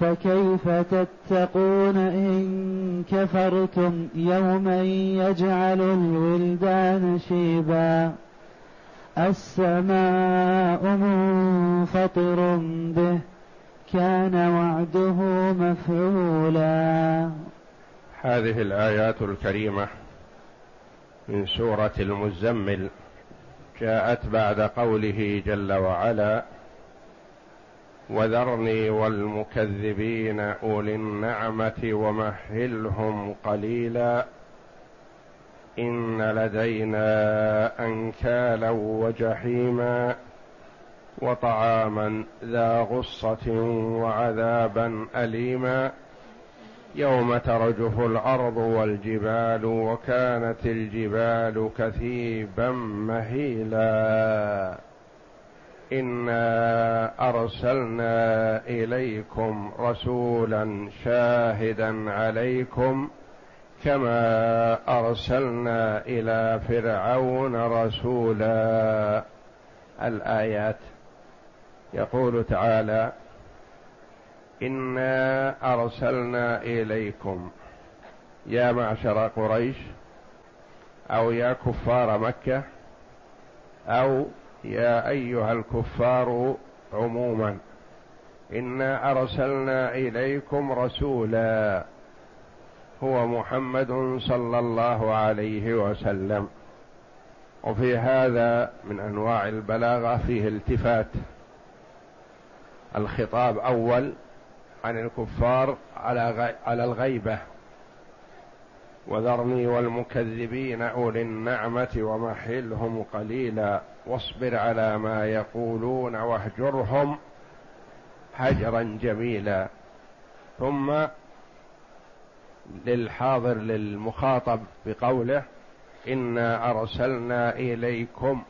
فكيف تتقون إن كفرتم يوما يجعل الولدان شيبا السماء منفطر به كان وعده مفعولا. هذه الآيات الكريمة من سورة المزمل جاءت بعد قوله جل وعلا وذرني والمكذبين أولي النعمة ومهلهم قليلا. إن لدينا أنكالا وجحيما وطعاما ذا غصة وعذابا أليما. يوم ترجف الأرض والجبال وكانت الجبال كثيبا مهيلا. انا ارسلنا اليكم رسولا شاهدا عليكم كما ارسلنا إلى فرعون رسولا. الآيات. يقول تعالى انا ارسلنا اليكم. يا معشر قريش أو يا كفار مكه أو يا أيها الكفار عموما إنا أرسلنا إليكم رسولا هو محمد صلى الله عليه وسلم. وفي هذا من أنواع البلاغة فيه التفات. الخطاب أول عن الكفار على على الغيبة. وذرني والمكذبين أولي النعمة ومحلهم قليلا. واصبر على ما يقولون واهجرهم هجرا جميلا. ثم للحاضر للمخاطب بقوله إنا أرسلنا إليكم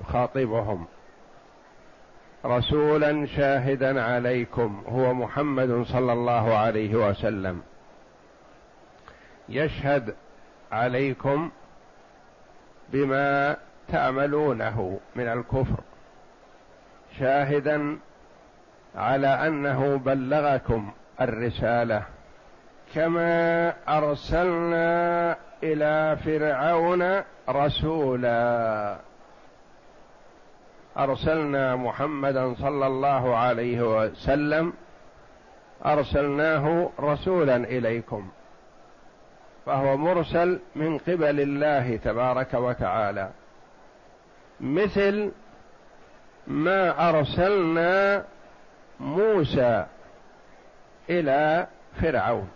يخاطبهم. رسولا شاهدا عليكم. هو محمد صلى الله عليه وسلم. يشهد عليكم بما تعملونه من الكفر. شاهدا على أنه بلغكم الرسالة. كما أرسلنا إلى فرعون رسولا. أرسلنا محمدا صلى الله عليه وسلم. أرسلناه رسولا إليكم. فهو مرسل من قبل الله تبارك وتعالى. مثل ما أرسلنا موسى إلى فرعون.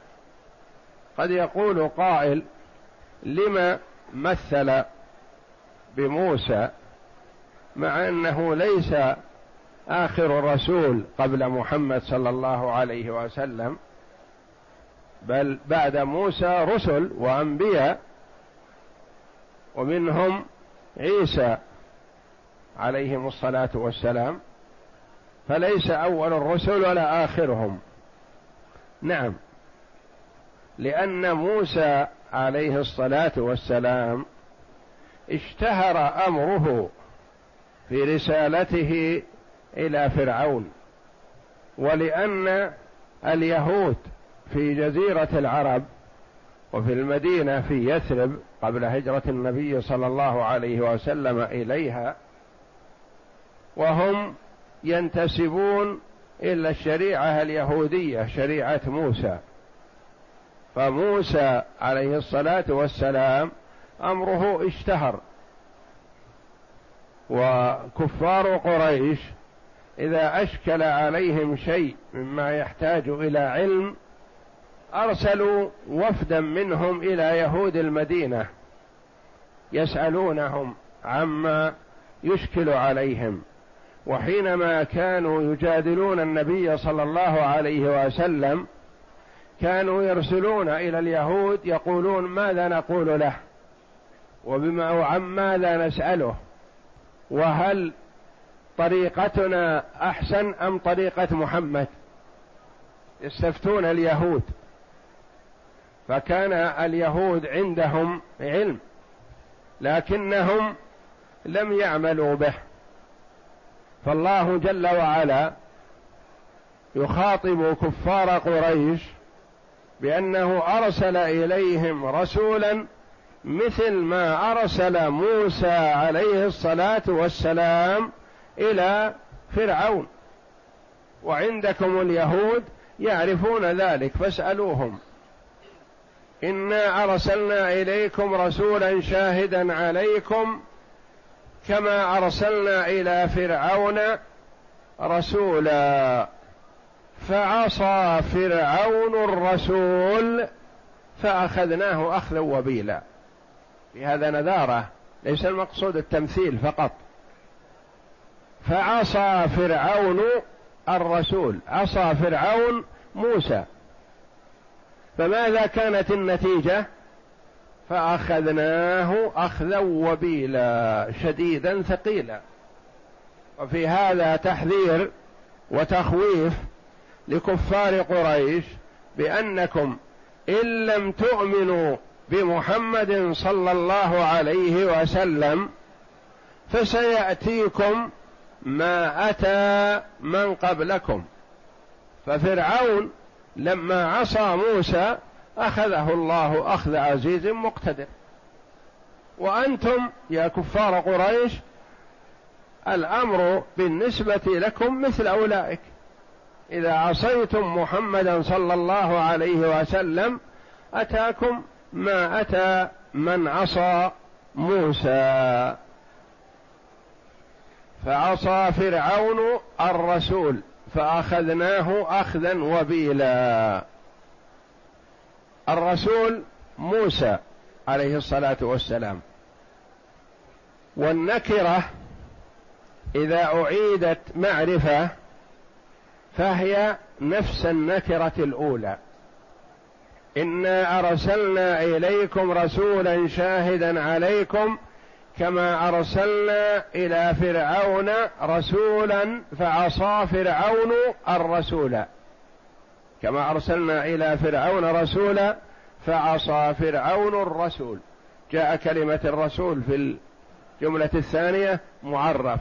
قد يقول قائل لما مثل بموسى مع أنه ليس آخر الرسول قبل محمد صلى الله عليه وسلم؟ بل بعد موسى رسل وأنبياء ومنهم عيسى عليهم الصلاة والسلام فليس أول الرسل ولا آخرهم. نعم لأن موسى عليه الصلاة والسلام اشتهر أمره في رسالته إلى فرعون ولأن اليهود في جزيرة العرب وفي المدينة في يثرب قبل هجرة النبي صلى الله عليه وسلم إليها وهم ينتسبون إلى الشريعة اليهودية شريعة موسى. فموسى عليه الصلاة والسلام أمره اشتهر. وكفار قريش إذا أشكل عليهم شيء مما يحتاج إلى علم أرسلوا وفدا منهم إلى يهود المدينة يسألونهم عما يشكل عليهم وحينما كانوا يجادلون النبي صلى الله عليه وسلم كانوا يرسلون إلى اليهود يقولون ماذا نقول له؟ وبما عن ماذا نسأله؟ وهل طريقتنا أحسن أم طريقة محمد؟ يستفتون اليهود. فكان اليهود عندهم علم لكنهم لم يعملوا به. فالله جل وعلا يخاطب كفار قريش بأنه أرسل إليهم رسولا مثل ما أرسل موسى عليه الصلاة والسلام إلى فرعون. وعندكم اليهود يعرفون ذلك فاسألوهم. إنا أرسلنا إليكم رسولا شاهدا عليكم كما أرسلنا إلى فرعون رسولا فعصى فرعون الرسول فأخذناه أخذا وبيلا. في هذا نذارة ليس المقصود التمثيل فقط. فعصى فرعون الرسول عصى فرعون موسى. فماذا كانت النتيجة؟ فأخذناه أخذا وبيلا شديدا ثقيلا. وفي هذا تحذير وتخويف لكفار قريش بأنكم إن لم تؤمنوا بمحمد صلى الله عليه وسلم فسيأتيكم ما أتى من قبلكم. ففرعون لما عصى موسى أخذه الله أخذ عزيز مقتدر. وأنتم يا كفار قريش الأمر بالنسبة لكم مثل أولئك. إذا عصيتم محمدا صلى الله عليه وسلم أتاكم ما أتى من عصى موسى. فعصى فرعون الرسول. فأخذناه أخذا وبيلا. الرسول موسى عليه الصلاة والسلام. والنكرة إذا أعيدت معرفة فهي نفس النكرة الأولى. إنا أرسلنا إليكم رسولا شاهدا عليكم كما أرسلنا إلى فرعون رسولا فعصى فرعون الرسول. كما أرسلنا إلى فرعون رسولا فعصى فرعون الرسول. جاء كلمة الرسول في الجملة الثانية معرف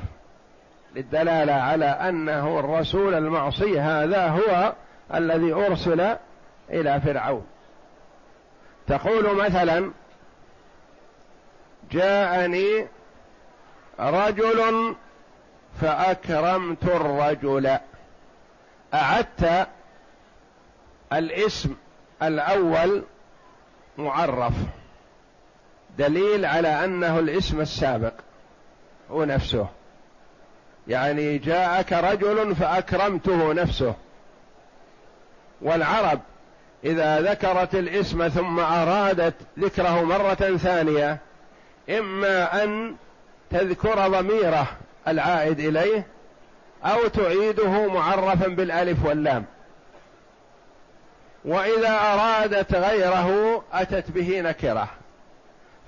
للدلالة على أنه الرسول المعصي هذا هو الذي أرسل إلى فرعون. تقول مثلا جاءني رجل فأكرمت الرجل. أعدت الاسم الأول معرف. دليل على أنه الاسم السابق هو نفسه. يعني جاءك رجل فأكرمته نفسه. والعرب إذا ذكرت الاسم ثم أرادت ذكره مرة ثانية إما أن تذكر ضميره العائد إليه أو تعيده معرفا بالألف واللام. وإذا أرادت غيره أتت به نكرة.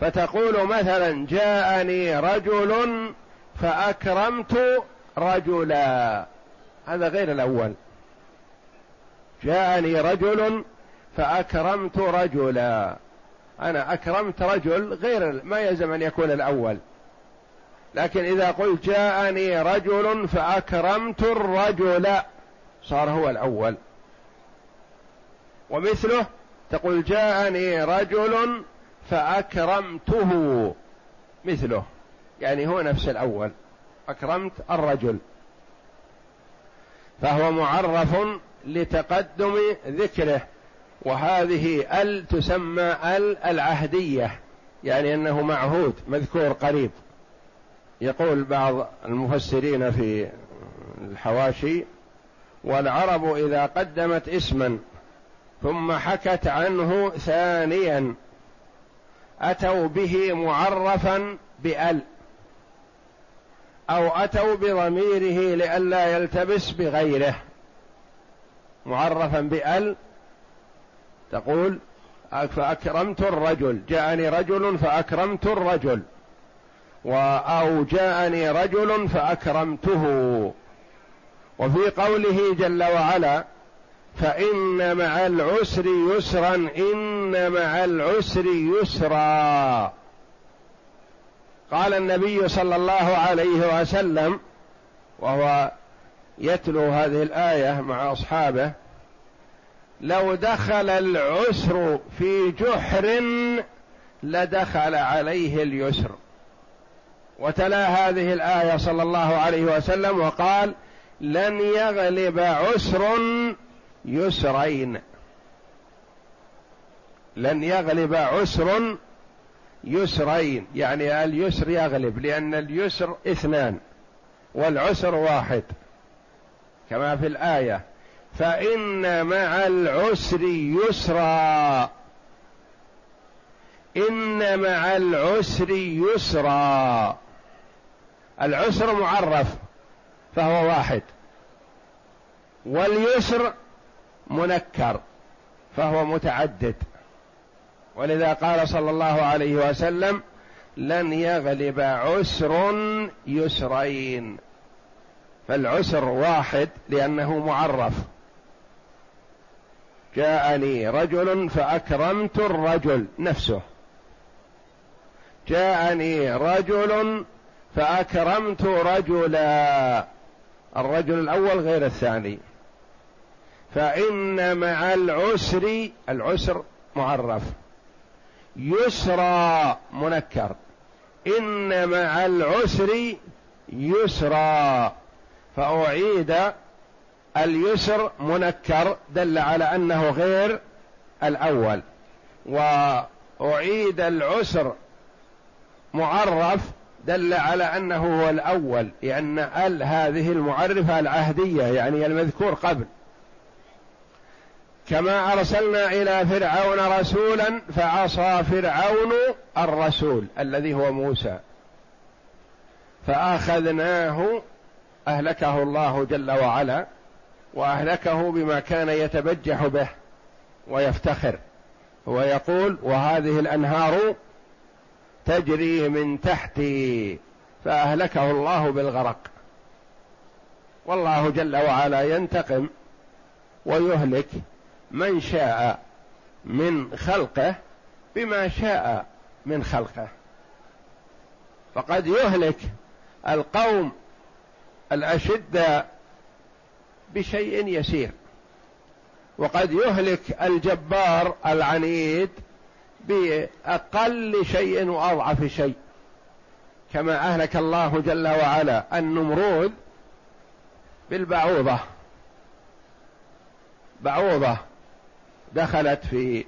فتقول مثلا جاءني رجل فأكرمت رجلا. هذا غير الأول. جاءني رجل فأكرمت رجلا. أنا أكرمت رجل غير ما يلزم أن يكون الأول. لكن إذا قلت جاءني رجل فأكرمت الرجل صار هو الأول. ومثله تقول جاءني رجل فأكرمته. مثله يعني هو نفس الأول. أكرمت الرجل. فهو معرف لتقدم ذكره. وهذه ال تسمى ال العهدية يعني أنه معهود مذكور قريب. يقول بعض المفسرين في الحواشي والعرب إذا قدمت اسما ثم حكت عنه ثانيا أتوا به معرفا بأل أو أتوا بضميره لئلا يلتبس بغيره معرفا بأل تقول فأكرمت الرجل. جاءني رجل فأكرمت الرجل. أو جاءني رجل فأكرمته. وفي قوله جل وعلا فإن مع العسر يسرا إن مع العسر يسرا. قال النبي صلى الله عليه وسلم وهو يتلو هذه الآية مع أصحابه لو دخل العسر في جحر لدخل عليه اليسر. وتلا هذه الآية صلى الله عليه وسلم وقال لن يغلب عسر يسرين. لن يغلب عسر يسرين يعني اليسر يغلب لأن اليسر اثنان والعسر واحد كما في الآية. فإن مع العسر يسرا. إن مع العسر يسرا. العسر معرف فهو واحد. واليسر منكر فهو متعدد. ولذا قال صلى الله عليه وسلم لن يغلب عسر يسرين فالعسر واحد لأنه معرف. جاءني رجل فأكرمت الرجل نفسه. جاءني رجل فأكرمت رجلا. الرجل الأول غير الثاني. فإن مع العسر العسر معرف. يسرى منكر. إن مع العسر يسرى. فأعيد اليسر منكر دل على أنه غير الأول وأعيد العسر معرف دل على أنه هو الأول لأن ال هذه المعرفة العهدية يعني المذكور قبل. كما أرسلنا إلى فرعون رسولا فعصى فرعون الرسول الذي هو موسى فأخذناه أهلكه الله جل وعلا. وأهلكه بما كان يتبجح به ويفتخر. ويقول وهذه الأنهار تجري من تحتي فأهلكه الله بالغرق. والله جل وعلا ينتقم ويهلك من شاء من خلقه بما شاء من خلقه. فقد يهلك القوم الاشد بشيء يسير. وقد يهلك الجبار العنيد بأقل شيء وأضعف شيء. كما أهلك الله جل وعلا النمرود بالبعوضة. بعوضة دخلت في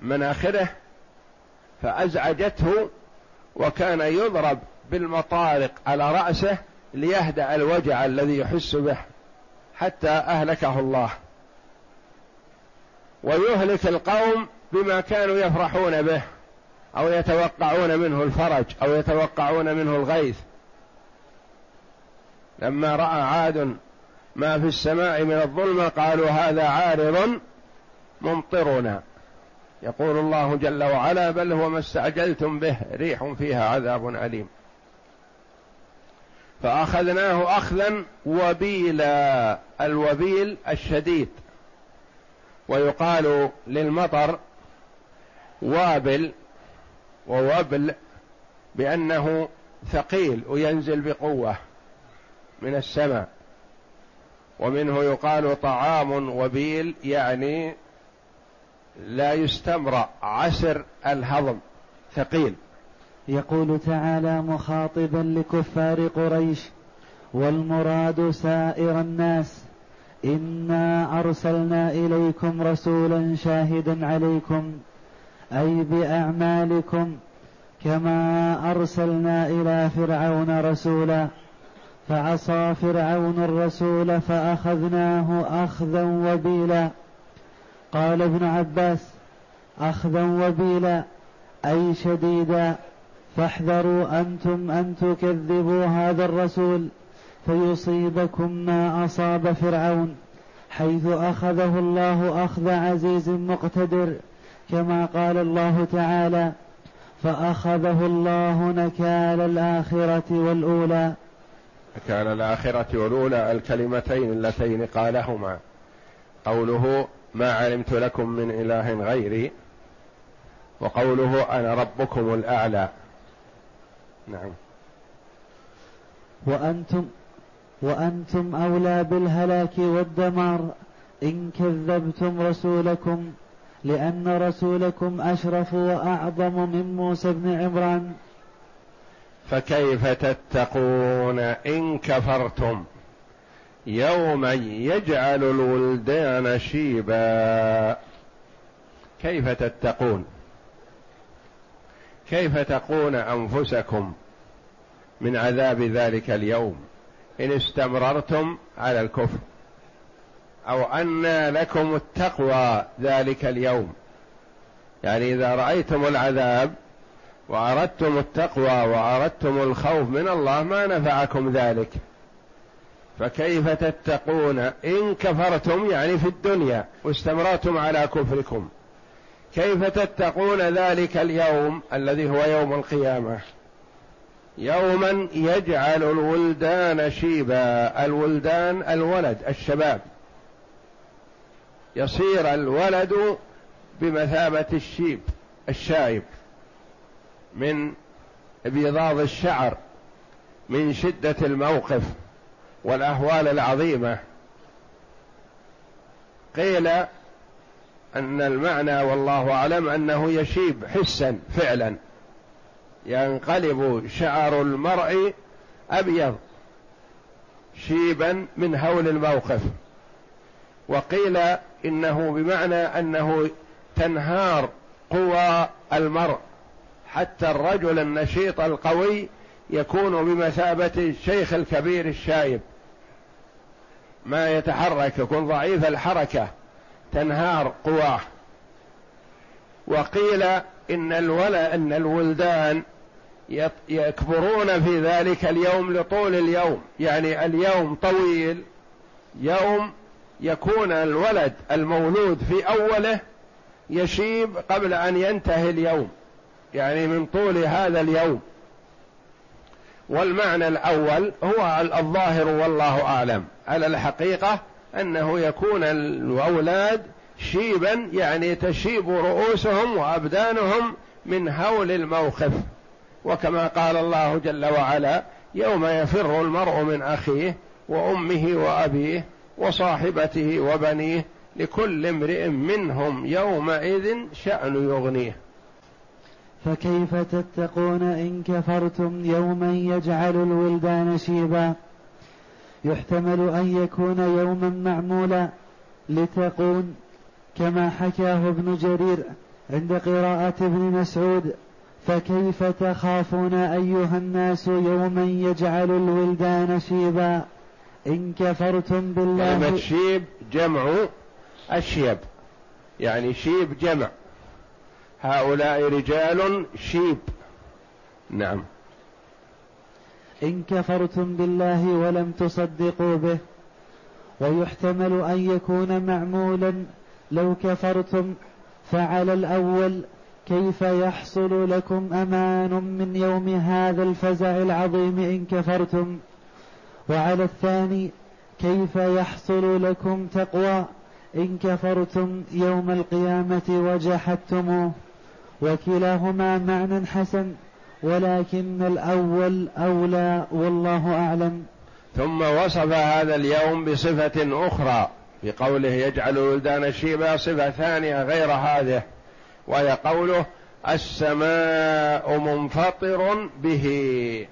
مناخره فأزعجته وكان يضرب بالمطارق على رأسه ليهدأ الوجع الذي يحس به. حتى أهلكه الله. ويهلك القوم بما كانوا يفرحون به أو يتوقعون منه الفرج أو يتوقعون منه الغيث. لما رأى عاد ما في السماء من الظلمه قالوا هذا عارض ممطرنا. يقول الله جل وعلا بل هو ما استعجلتم به ريح فيها عذاب أليم. فأخذناه أخذا وبيلا الوبيل الشديد. ويقال للمطر وابل ووبل بأنه ثقيل وينزل بقوة من السماء. ومنه يقال طعام وبيل يعني لا يستمرأ عسر الهضم ثقيل. يقول تعالى مخاطبا لكفار قريش والمراد سائر الناس إنا أرسلنا إليكم رسولا شاهدا عليكم أي بأعمالكم كما أرسلنا إلى فرعون رسولا فعصى فرعون الرسول فأخذناه أخذا وبيلا. قال ابن عباس أخذا وبيلا أي شديدا فاحذروا أنتم أن تكذبوا هذا الرسول فيصيبكم ما أصاب فرعون حيث أخذه الله أخذ عزيز مقتدر كما قال الله تعالى فأخذه الله نكال الآخرة والأولى. نكال الآخرة والأولى الكلمتين اللتين قالهما. قوله ما علمت لكم من إله غيري وقوله أنا ربكم الأعلى. نعم. وأنتم وأنتم أولى بالهلاك والدمار. إن كذبتم رسولكم لأن رسولكم أشرف وأعظم من موسى بن عمران. فكيف تتقون إن كفرتم؟ يوما يجعل الولدان شيبا. كيف تتقون؟ كيف تقون أنفسكم من عذاب ذلك اليوم؟ إن استمررتم على الكفر. أو أن لكم التقوى ذلك اليوم. يعني إذا رأيتم العذاب وأردتم التقوى وأردتم الخوف من الله ما نفعكم ذلك. فكيف تتقون؟ إن كفرتم يعني في الدنيا واستمرتم على كفركم. كيف تتقون ذلك اليوم الذي هو يوم القيامة؟ يوما يجعل الولدان شيبا الولدان الولد الشباب. يصير الولد بمثابة الشيب الشايب من ابيضاض الشعر من شدة الموقف والأهوال العظيمة. قيل أن المعنى والله أعلم أنه يشيب حسا فعلا. ينقلب شعر المرء أبيض شيبا من هول الموقف. وقيل إنه بمعنى أنه تنهار قوى المرء حتى الرجل النشيط القوي يكون بمثابة الشيخ الكبير الشايب. ما يتحرك يكون ضعيف الحركة. تنهار قواه. وقيل إن الولد إن الولدان يكبرون في ذلك اليوم لطول اليوم. يعني اليوم طويل يوم يكون الولد المولود في أوله يشيب قبل أن ينتهي اليوم. يعني من طول هذا اليوم. والمعنى الأول هو الظاهر والله أعلم. على الحقيقة أنه يكون الأولاد شيبا يعني تشيب رؤوسهم وأبدانهم من هول الموقف. وكما قال الله جل وعلا يوم يفر المرء من أخيه وأمه وأبيه وصاحبته وبنيه لكل امرئ منهم يومئذ شأن يغنيه. فكيف تتقون إن كفرتم يوما يجعل الولدان شيبا؟ يحتمل أن يكون يوما معمولا لتقون كما حكاه ابن جرير عند قراءة ابن مسعود فكيف تخافون أيها الناس يوما يجعل الولدان شيبا؟ إن كفرتم بالله كلمة شيب جمع اشيب يعني شيب جمع. هؤلاء رجال شيب. نعم. إن كفرتم بالله ولم تصدقوا به ويحتمل أن يكون معمولا لو كفرتم فعلى الأول كيف يحصل لكم أمان من يوم هذا الفزع العظيم إن كفرتم؟ وعلى الثاني كيف يحصل لكم تقوى إن كفرتم يوم القيامة وجحدتموه؟ وكلاهما معنى حسن ولكن الأول أولى والله أعلم. ثم وصف هذا اليوم بصفة أخرى بقوله يجعل الولدان شيبا صفة ثانية غير هذه وهي قوله السماء منفطر به.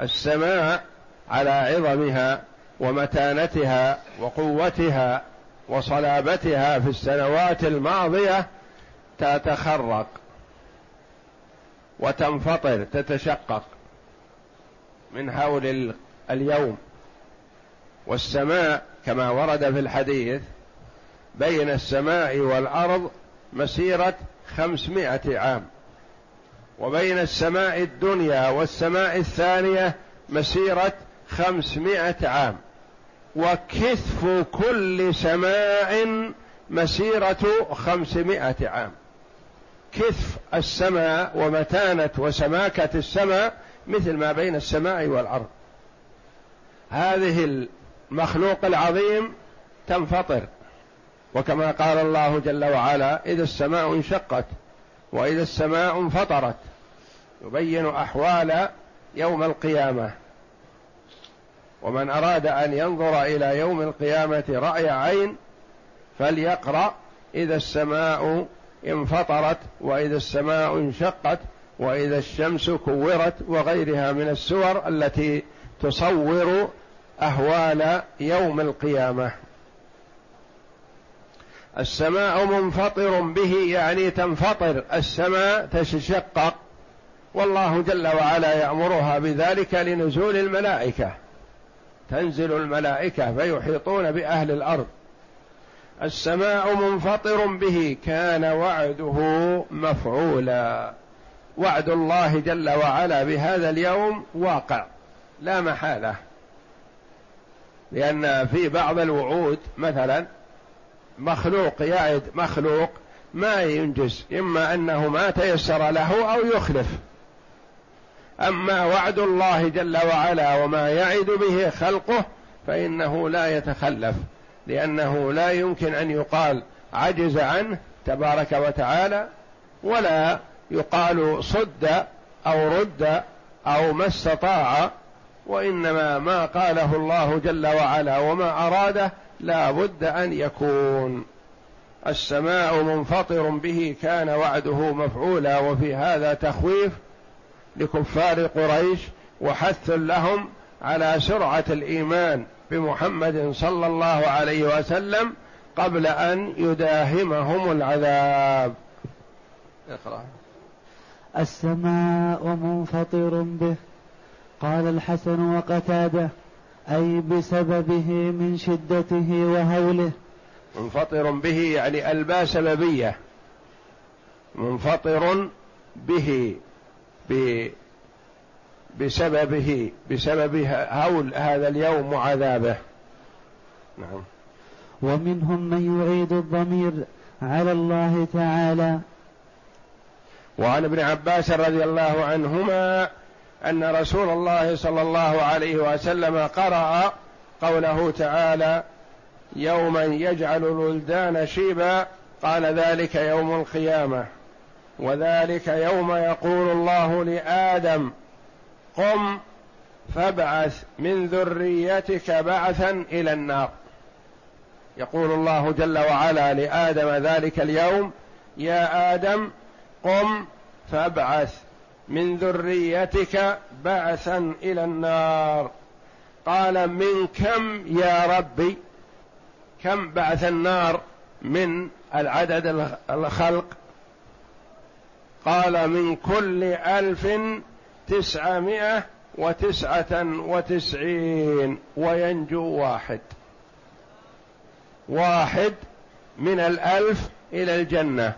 السماء على عظمها ومتانتها وقوتها وصلابتها في السنوات الماضية تتخرق. وتنفطر تتشقق من هول اليوم. والسماء كما ورد في الحديث بين السماء والأرض مسيرة خمسمائة عام وبين السماء الدنيا والسماء الثانية مسيرة خمسمائة عام. وكثف كل سماء مسيرة خمسمائة عام. كثف السماء ومتانة وسماكة السماء مثل ما بين السماء والأرض. هذه المخلوق العظيم تنفطر وكما قال الله جل وعلا إذا السماء انشقت وإذا السماء انفطرت. يبين أحوال يوم القيامة. ومن أراد أن ينظر إلى يوم القيامة رأي عين فليقرأ إذا السماء انفطرت وإذا السماء انشقت وإذا الشمس كورت وغيرها من السور التي تصور أهوال يوم القيامة. السماء منفطر به يعني تنفطر. السماء تشقق والله جل وعلا يأمرها بذلك لنزول الملائكة. تنزل الملائكة فيحيطون بأهل الأرض. السماء منفطر به كان وعده مفعولا. وعد الله جل وعلا بهذا اليوم واقع لا محالة. لأن في بعض الوعود مثلا مخلوق يعد مخلوق ما ينجز إما أنه ما تيسر له أو يخلف. أما وعد الله جل وعلا وما يعد به خلقه فإنه لا يتخلف. لأنه لا يمكن أن يقال عجز عنه تبارك وتعالى ولا يقال صد أو رد أو ما استطاع وإنما ما قاله الله جل وعلا وما أراده لا بد أن يكون. السماء منفطر به كان وعده مفعولا وفي هذا تخويف لكفار قريش وحث لهم على سرعة الإيمان بمحمد صلى الله عليه وسلم قبل أن يداهمهم العذاب. اقرأ. السماء منفطر به. قال الحسن وقتاده أي بسببه من شدته وهوله. منفطر به يعني البا سببيه منفطر به بسببه بسبب هول هذا اليوم وعذابه. نعم. ومنهم من يعيد الضمير على الله تعالى. وعن ابن عباس رضي الله عنهما أن رسول الله صلى الله عليه وسلم قرأ قوله تعالى يوما يجعل الولدان شيبا قال ذلك يوم القيامة. وذلك يوم يقول الله لآدم قم فابعث من ذريتك بعثا إلى النار. يقول الله جل وعلا لآدم ذلك اليوم يا آدم قم فابعث من ذريتك بعثا إلى النار. قال من كم يا ربي؟ كم بعث النار من العدد الخلق؟ قال من كل ألف تسعمائة وتسعة وتسعين وينجو واحد. واحد من الألف إلى الجنة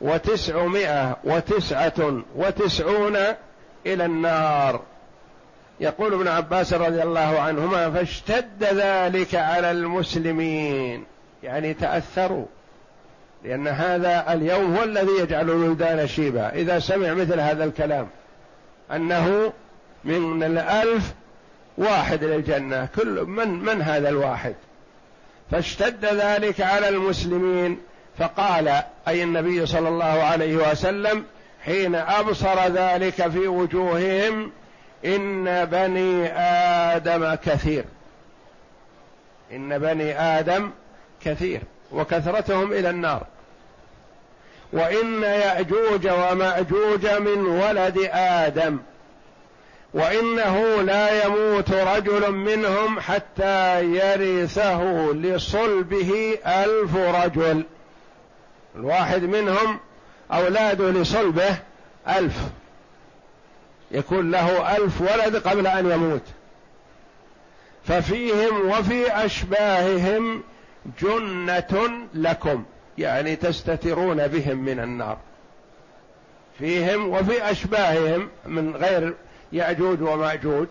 وتسعمائة وتسعة وتسعون إلى النار. يقول ابن عباس رضي الله عنهما فاشتد ذلك على المسلمين. يعني تأثروا لأن هذا اليوم هو الذي يجعل الولدان شيبا إذا سمع مثل هذا الكلام أنه من الألف واحد للجنة كل من من هذا الواحد؟ فاشتد ذلك على المسلمين فقال أي النبي صلى الله عليه وسلم حين أبصر ذلك في وجوههم إن بني آدم كثير. إن بني آدم كثير وكثرتهم إلى النار. وإن يأجوج ومأجوج من ولد آدم وإنه لا يموت رجل منهم حتى يرثه لصلبه ألف رجل. الواحد منهم اولاده لصلبه ألف. يكون له ألف ولد قبل أن يموت. ففيهم وفي أشباههم جنة لكم. يعني تستترون بهم من النار. فيهم وفي أشباههم من غير يأجوج ومأجوج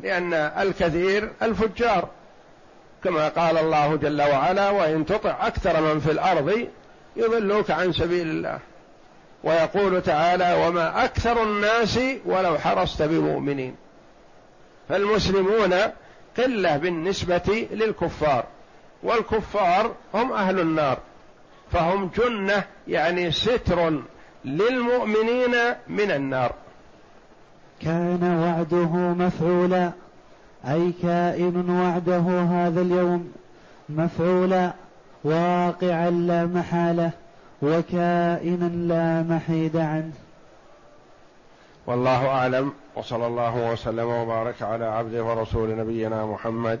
لأن الكثير الفجار كما قال الله جل وعلا وإن تطع أكثر من في الأرض يضلوك عن سبيل الله ويقول تعالى وما أكثر الناس ولو حرصت بمؤمنين فالمسلمون قلة بالنسبة للكفار. والكفار هم أهل النار فهم جنة يعني ستر للمؤمنين من النار. كان وعده مفعولا أي كائن وعده هذا اليوم مفعولا واقعا لا محالة وكائنا لا محيد عنه. والله أعلم وصلى الله وسلم وبارك على عبده ورسول نبينا محمد.